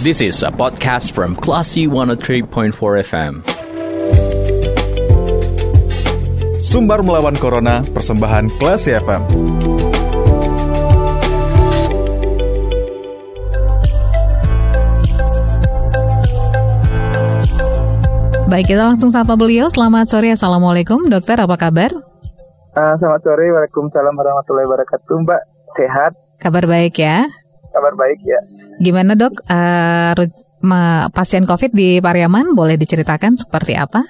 This is a podcast from Classy 103.4 FM. Sumbar melawan Corona, persembahan Classy FM. Baik, kita langsung sapa beliau. Selamat sore, Assalamualaikum. Dokter, apa kabar? Uh, selamat sore, Waalaikumsalam warahmatullahi wabarakatuh. Mbak, sehat? Kabar baik ya? Kabar baik ya. Gimana dok, uh, pasien COVID di Pariaman boleh diceritakan seperti apa?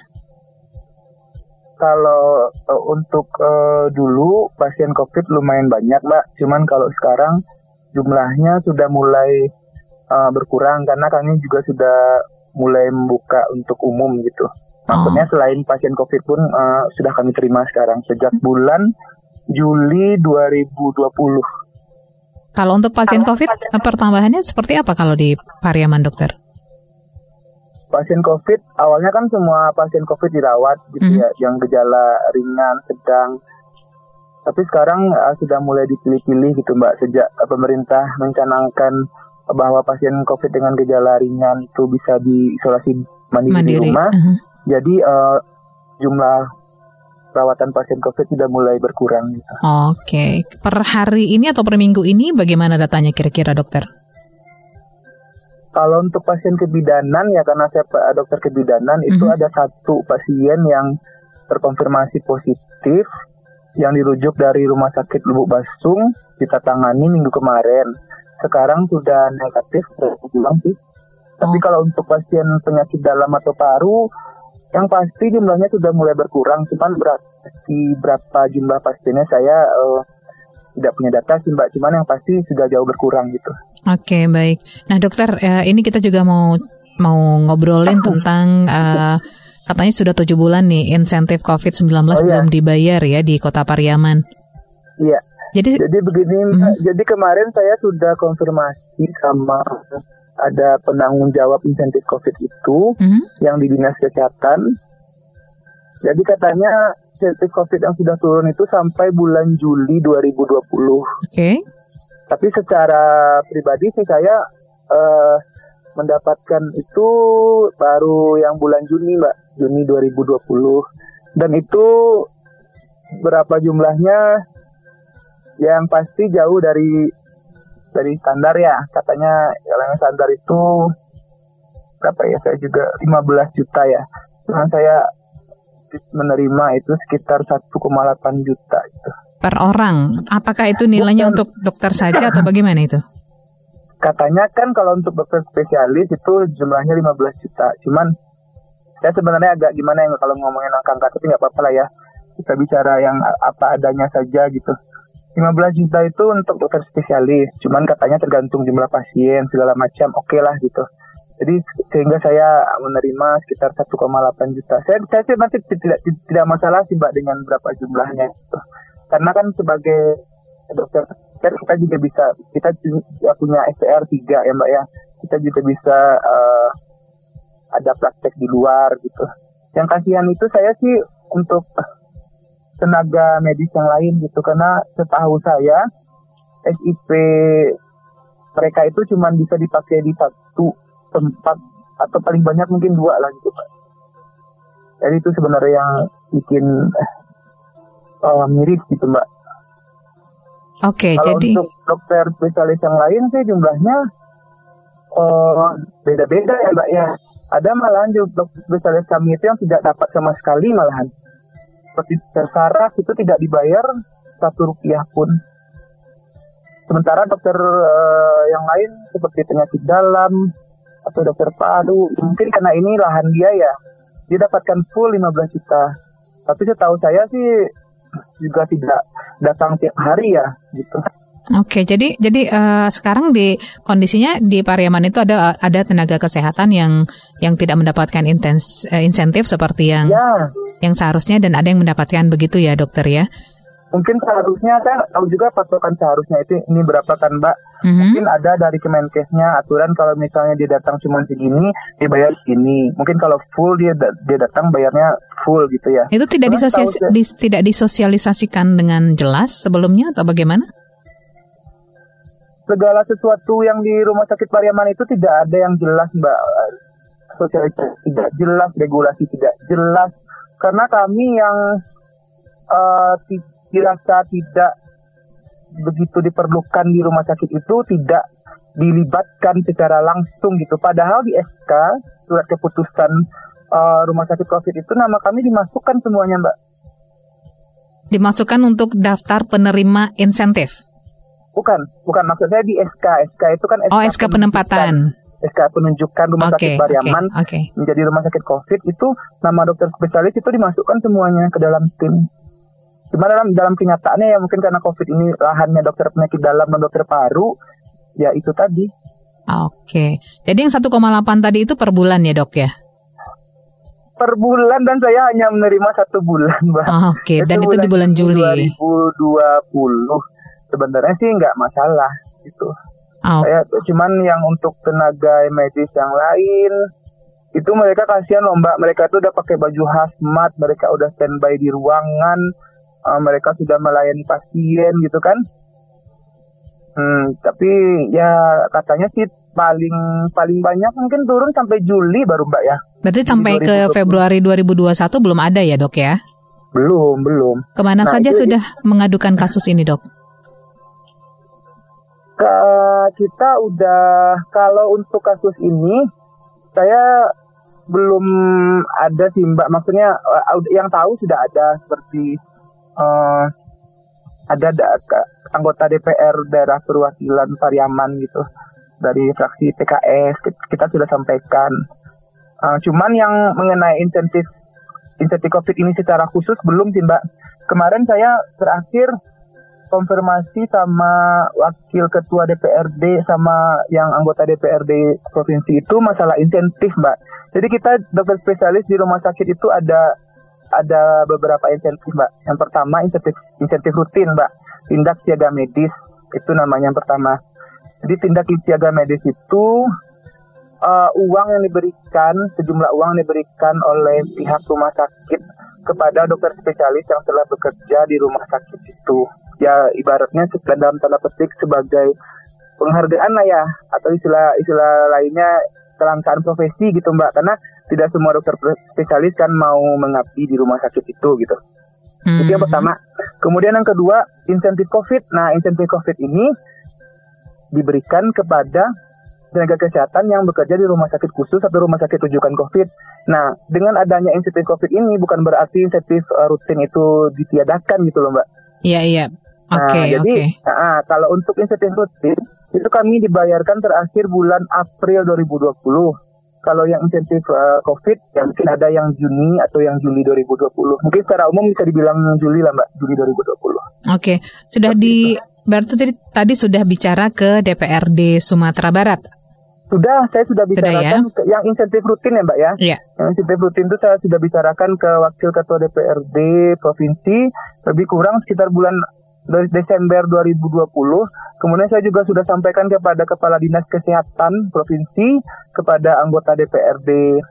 Kalau uh, untuk uh, dulu pasien COVID lumayan banyak, Mbak. Cuman kalau sekarang jumlahnya sudah mulai uh, berkurang karena kami juga sudah mulai membuka untuk umum gitu. Maksudnya oh. selain pasien COVID pun uh, sudah kami terima sekarang sejak bulan Juli 2020. Kalau untuk pasien COVID, pasien... pertambahannya seperti apa kalau di Pariaman, dokter? Pasien COVID, awalnya kan semua pasien COVID dirawat gitu mm. ya, yang gejala ringan, sedang. Tapi sekarang uh, sudah mulai dipilih-pilih gitu Mbak, sejak uh, pemerintah mencanangkan bahwa pasien COVID dengan gejala ringan itu bisa diisolasi mandiri, mandiri. di rumah. Uh -huh. Jadi uh, jumlah perawatan pasien COVID sudah mulai berkurang. Gitu. Oke, okay. per hari ini atau per minggu ini bagaimana datanya kira-kira dokter? Kalau untuk pasien kebidanan ya karena saya dokter kebidanan uh -huh. itu mhm. ada satu pasien yang terkonfirmasi positif yang dirujuk dari Rumah Sakit Lubuk Basung kita tangani minggu kemarin sekarang sudah negatif pulang sih. Tapi oh. kalau untuk pasien penyakit dalam atau paru, yang pasti jumlahnya sudah mulai berkurang. Cuman berarti berapa jumlah pasiennya saya uh, tidak punya data sih mbak. Cuman yang pasti sudah jauh berkurang gitu. Oke okay, baik. Nah dokter, uh, ini kita juga mau mau ngobrolin tentang uh, katanya sudah tujuh bulan nih insentif COVID-19 oh, iya. belum dibayar ya di Kota Pariaman. Iya. Jadi jadi begini, mm. jadi kemarin saya sudah konfirmasi sama ada penanggung jawab insentif COVID itu mm. yang di dinas kesehatan. Jadi katanya insentif COVID yang sudah turun itu sampai bulan Juli 2020. Oke. Okay. Tapi secara pribadi sih saya uh, mendapatkan itu baru yang bulan Juni, Mbak, Juni 2020. Dan itu berapa jumlahnya yang pasti jauh dari dari standar ya katanya yang standar itu berapa ya? Saya juga 15 juta ya. Nah, saya menerima itu sekitar 1,8 juta itu. Per orang apakah itu nilainya Bukan. untuk dokter saja atau bagaimana itu? Katanya kan kalau untuk dokter spesialis itu jumlahnya 15 juta. Cuman saya sebenarnya agak gimana yang kalau ngomongin angka-angka tapi nggak apa-apa lah ya. Kita bicara yang apa adanya saja gitu 15 juta itu untuk dokter spesialis, cuman katanya tergantung jumlah pasien segala macam, oke okay lah gitu. Jadi sehingga saya menerima sekitar 1,8 juta. Saya saya sih nanti tidak tidak masalah sih mbak dengan berapa jumlahnya. Gitu. Karena kan sebagai dokter kita juga bisa kita juga punya SPR 3 ya mbak ya. Kita juga bisa uh, ada praktek di luar gitu. Yang kasihan itu saya sih untuk tenaga medis yang lain gitu karena setahu saya SIP mereka itu cuma bisa dipakai di satu tempat atau paling banyak mungkin dua lah gitu pak. Jadi itu sebenarnya yang bikin uh, miris gitu mbak. Oke, okay, jadi untuk dokter spesialis yang lain sih jumlahnya uh, beda-beda ya mbak ya. Ada malahan dokter spesialis kami itu yang tidak dapat sama sekali malahan seperti saraf itu tidak dibayar satu rupiah pun. Sementara dokter uh, yang lain seperti penyakit dalam atau dokter paru mungkin karena ini lahan dia ya dia dapatkan full 15 juta. Tapi setahu saya sih juga tidak datang tiap hari ya gitu. Oke, jadi jadi uh, sekarang di kondisinya di Pariaman itu ada ada tenaga kesehatan yang yang tidak mendapatkan intens, uh, insentif seperti yang ya. yang seharusnya dan ada yang mendapatkan begitu ya dokter ya? Mungkin seharusnya saya tahu juga patokan seharusnya itu ini berapa kan Mbak? Mm-hmm. Mungkin ada dari Kemenkesnya aturan kalau misalnya dia datang cuma segini dibayar segini. Mungkin kalau full dia dia datang bayarnya full gitu ya. Itu tidak disosialis, di, tidak disosialisasikan dengan jelas sebelumnya atau bagaimana? Segala sesuatu yang di rumah sakit Pariaman itu tidak ada yang jelas mbak sosialisasi tidak jelas regulasi tidak jelas karena kami yang uh, dirasa tidak begitu diperlukan di rumah sakit itu tidak dilibatkan secara langsung gitu. Padahal di SK surat keputusan uh, rumah sakit COVID itu nama kami dimasukkan semuanya, Mbak. Dimasukkan untuk daftar penerima insentif? Bukan, bukan maksud saya di SK. SK itu kan SK Oh, SK penempatan. SK penunjukan rumah okay, sakit Pariaman okay, okay. menjadi rumah sakit COVID itu nama dokter spesialis itu dimasukkan semuanya ke dalam tim. Cuma dalam dalam kenyataannya ya mungkin karena COVID ini lahannya dokter penyakit dalam dan dokter paru, ya itu tadi. Oke, jadi yang 1,8 tadi itu per bulan ya dok ya? Per bulan dan saya hanya menerima satu bulan, mbak. Oke, dan itu di bulan Juli. 2020. Sebenarnya sih nggak masalah itu. Oh. Saya cuman yang untuk tenaga medis yang lain itu mereka kasihan loh mbak. Mereka tuh udah pakai baju hazmat mereka udah standby di ruangan uh, mereka sudah melayani pasien gitu kan. Hmm, tapi ya katanya sih paling paling banyak mungkin turun sampai Juli baru mbak ya. Berarti sampai ke Februari 2021 belum ada ya dok ya? Belum belum. Ke mana nah, saja itu, sudah mengadukan kasus ini dok ke, kita udah kalau untuk kasus ini saya belum ada sih mbak. Maksudnya eh, yang tahu sudah ada seperti uh, ada da, anggota DPR daerah perwakilan Pariaman gitu dari fraksi PKS kita sudah sampaikan. Uh, cuman yang mengenai insentif insentif COVID ini secara khusus belum sih mbak. Kemarin saya terakhir konfirmasi sama wakil ketua DPRD sama yang anggota DPRD provinsi itu masalah insentif, Mbak. Jadi kita dokter spesialis di rumah sakit itu ada ada beberapa insentif, Mbak. Yang pertama insentif insentif rutin, Mbak. Tindak siaga medis itu namanya yang pertama. Jadi tindak siaga medis itu uh, uang yang diberikan, sejumlah uang yang diberikan oleh pihak rumah sakit kepada dokter spesialis yang telah bekerja di rumah sakit itu ya ibaratnya dalam tanda petik sebagai penghargaan lah ya atau istilah istilah lainnya kelangkaan profesi gitu mbak karena tidak semua dokter spesialis kan mau mengabdi di rumah sakit itu gitu. Mm-hmm. Itu yang pertama. Kemudian yang kedua insentif COVID. Nah insentif COVID ini diberikan kepada tenaga kesehatan yang bekerja di rumah sakit khusus atau rumah sakit rujukan COVID. Nah, dengan adanya insentif COVID ini bukan berarti insentif uh, rutin itu ditiadakan gitu loh, Mbak. Iya, iya. Oke, okay, nah, jadi okay. nah, kalau untuk insentif rutin itu kami dibayarkan terakhir bulan April 2020. Kalau yang insentif uh, COVID ya mungkin ada yang Juni atau yang Juli 2020. Mungkin secara umum bisa dibilang Juli lah Mbak, Juli 2020. Oke, okay. sudah di berarti tadi, tadi sudah bicara ke DPRD Sumatera Barat. Sudah, saya sudah bicarakan sudah, ya? yang insentif rutin ya Mbak ya. Iya. Yang insentif rutin itu saya sudah bicarakan ke Wakil Ketua DPRD Provinsi lebih kurang sekitar bulan Desember 2020. Kemudian saya juga sudah sampaikan kepada Kepala Dinas Kesehatan Provinsi, kepada anggota DPRD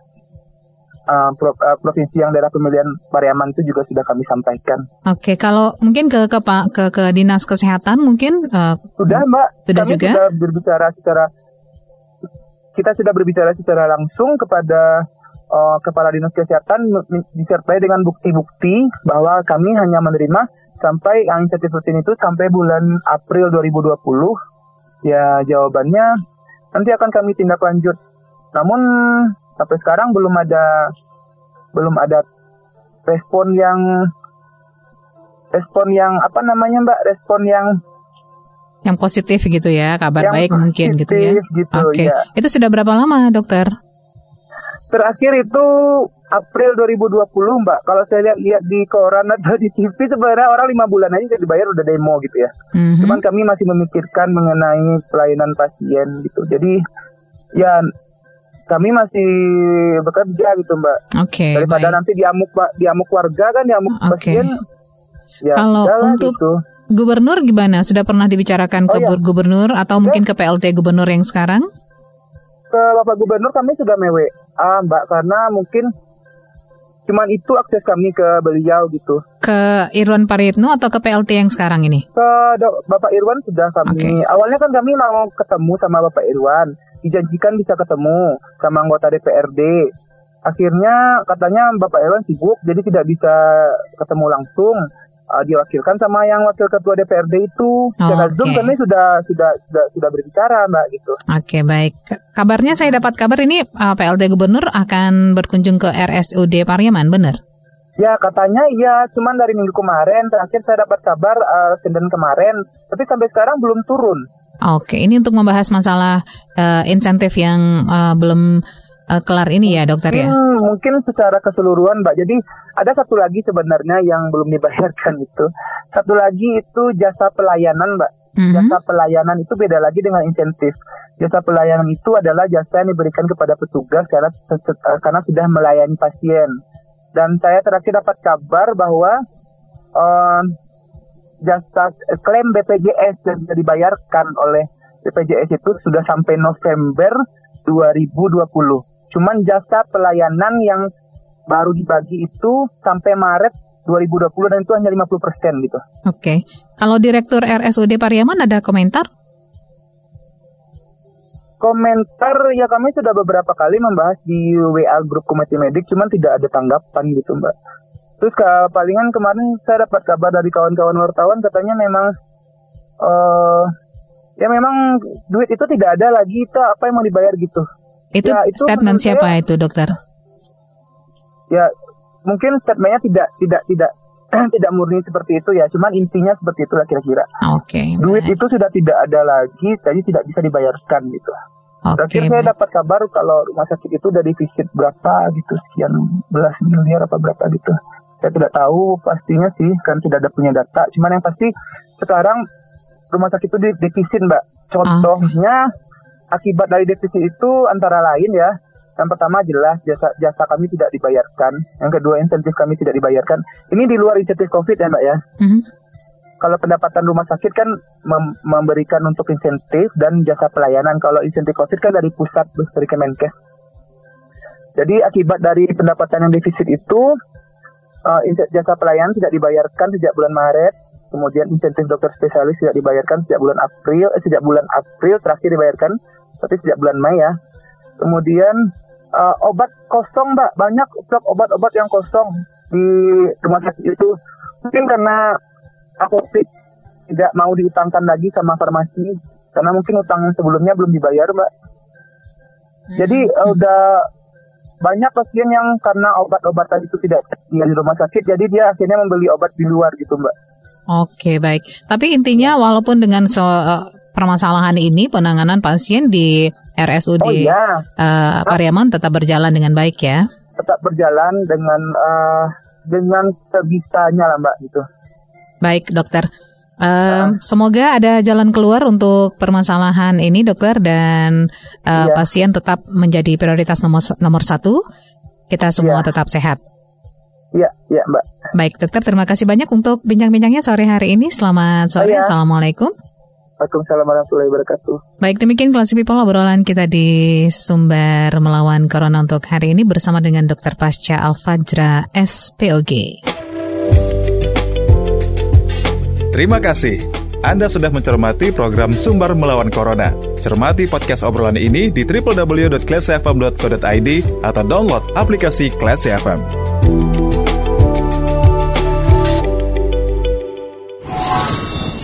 uh, pro, uh, provinsi yang daerah pemilihan Pariaman itu juga sudah kami sampaikan. Oke, kalau mungkin ke ke ke, ke dinas kesehatan mungkin uh, sudah Mbak. Sudah kami juga. Sudah berbicara secara kita sudah berbicara secara langsung kepada uh, kepala dinas kesehatan disertai dengan bukti-bukti bahwa kami hanya menerima sampai yang insentif rutin itu sampai bulan April 2020 ya jawabannya nanti akan kami tindak lanjut namun sampai sekarang belum ada belum ada respon yang respon yang apa namanya mbak respon yang yang positif gitu ya kabar baik mungkin gitu ya gitu, oke okay. ya. itu sudah berapa lama dokter Terakhir itu April 2020 Mbak. Kalau saya lihat lihat di koran atau di TV sebenarnya orang lima bulan aja dibayar udah demo gitu ya. Mm-hmm. Cuman kami masih memikirkan mengenai pelayanan pasien gitu. Jadi ya kami masih bekerja gitu Mbak. Oke. Okay, Daripada baik. nanti diamuk diamuk warga kan diamuk okay. pasien. Ya, Kalau untuk gitu. Gubernur gimana? Sudah pernah dibicarakan oh, ke iya. gubernur atau mungkin ke PLT gubernur yang sekarang? Ke Bapak Gubernur kami sudah mewe ah Mbak karena mungkin Cuman itu akses kami ke beliau gitu. Ke Irwan Paritno atau ke PLT yang sekarang ini? Ke Bapak Irwan sudah kami. Okay. Awalnya kan kami mau ketemu sama Bapak Irwan, dijanjikan bisa ketemu sama anggota DPRD. Akhirnya katanya Bapak Irwan sibuk, jadi tidak bisa ketemu langsung uh, diwakilkan sama yang wakil ketua DPRD itu. Secara oh, Zoom kami sudah sudah sudah sudah berbicara, Mbak gitu. Oke, okay, baik. Kabarnya saya dapat kabar ini uh, PLT Gubernur akan berkunjung ke RSUD Pariaman, benar? Ya katanya iya, cuman dari minggu kemarin terakhir saya dapat kabar uh, Senin kemarin, tapi sampai sekarang belum turun. Oke, ini untuk membahas masalah uh, insentif yang uh, belum uh, kelar ini ya dokter ya? Hmm, mungkin secara keseluruhan Mbak. Jadi ada satu lagi sebenarnya yang belum dibayarkan itu. Satu lagi itu jasa pelayanan Mbak. Mm-hmm. Jasa pelayanan itu beda lagi dengan insentif. Jasa pelayanan itu adalah jasa yang diberikan kepada petugas karena karena sudah melayani pasien. Dan saya terakhir dapat kabar bahwa uh, jasa klaim BPJS yang sudah dibayarkan oleh BPJS itu sudah sampai November 2020. Cuman jasa pelayanan yang baru dibagi itu sampai Maret 2020 dan itu hanya 50 persen gitu. Oke, okay. kalau Direktur RSUD Pariaman ada komentar? Komentar ya kami sudah beberapa kali membahas di WA grup komite medik, cuman tidak ada tanggapan gitu mbak. Terus ke palingan kemarin saya dapat kabar dari kawan-kawan wartawan katanya memang uh, ya memang duit itu tidak ada lagi itu apa yang mau dibayar gitu. Itu, ya, itu statement siapa saya, itu dokter? Ya mungkin statementnya tidak tidak tidak tidak murni seperti itu ya, cuman intinya seperti itu kira-kira. Oke. Okay, Duit baik. itu sudah tidak ada lagi, jadi tidak bisa dibayarkan gitu. Oke. Okay, saya dapat kabar kalau rumah sakit itu udah defisit berapa gitu, sekian belas miliar apa berapa gitu. Saya tidak tahu pastinya sih, kan tidak ada punya data. Cuman yang pasti sekarang rumah sakit itu defisit mbak. Contohnya uh akibat dari defisit itu antara lain ya yang pertama jelas jasa jasa kami tidak dibayarkan. Yang kedua insentif kami tidak dibayarkan. Ini di luar insentif COVID ya mbak ya. Mm-hmm. Kalau pendapatan rumah sakit kan mem- memberikan untuk insentif dan jasa pelayanan. Kalau insentif COVID kan dari pusat dari Kemenkes. Jadi akibat dari pendapatan yang defisit itu uh, jasa pelayanan tidak dibayarkan sejak bulan Maret. Kemudian insentif dokter spesialis tidak dibayarkan sejak bulan April, eh, sejak bulan April terakhir dibayarkan tapi sejak bulan Mei ya. Kemudian uh, obat kosong mbak, banyak stok obat-obat yang kosong di rumah sakit itu. Mungkin karena aku tidak mau diutangkan lagi sama farmasi, karena mungkin utang yang sebelumnya belum dibayar mbak. Jadi uh, udah banyak pasien yang karena obat-obatan itu tidak di rumah sakit, jadi dia akhirnya membeli obat di luar gitu mbak. Oke baik, tapi intinya walaupun dengan so, uh, permasalahan ini penanganan pasien di RSUD oh, iya. uh, Pariaman tetap berjalan dengan baik ya? Tetap berjalan dengan uh, dengan sebisanya lah Mbak gitu. Baik dokter. Uh, semoga ada jalan keluar untuk permasalahan ini, dokter, dan uh, iya. pasien tetap menjadi prioritas nomor nomor satu. Kita semua iya. tetap sehat. Iya, iya, Mbak. Baik, dokter, terima kasih banyak untuk bincang-bincangnya sore hari ini. Selamat sore, oh, iya. assalamualaikum. Waalaikumsalam warahmatullahi wabarakatuh. Baik, demikian kelas people obrolan kita di Sumber Melawan Corona untuk hari ini bersama dengan Dr. Pasca Alfajra SPOG. Terima kasih. Anda sudah mencermati program Sumber Melawan Corona. Cermati podcast obrolan ini di www.classfm.co.id atau download aplikasi Classy FM.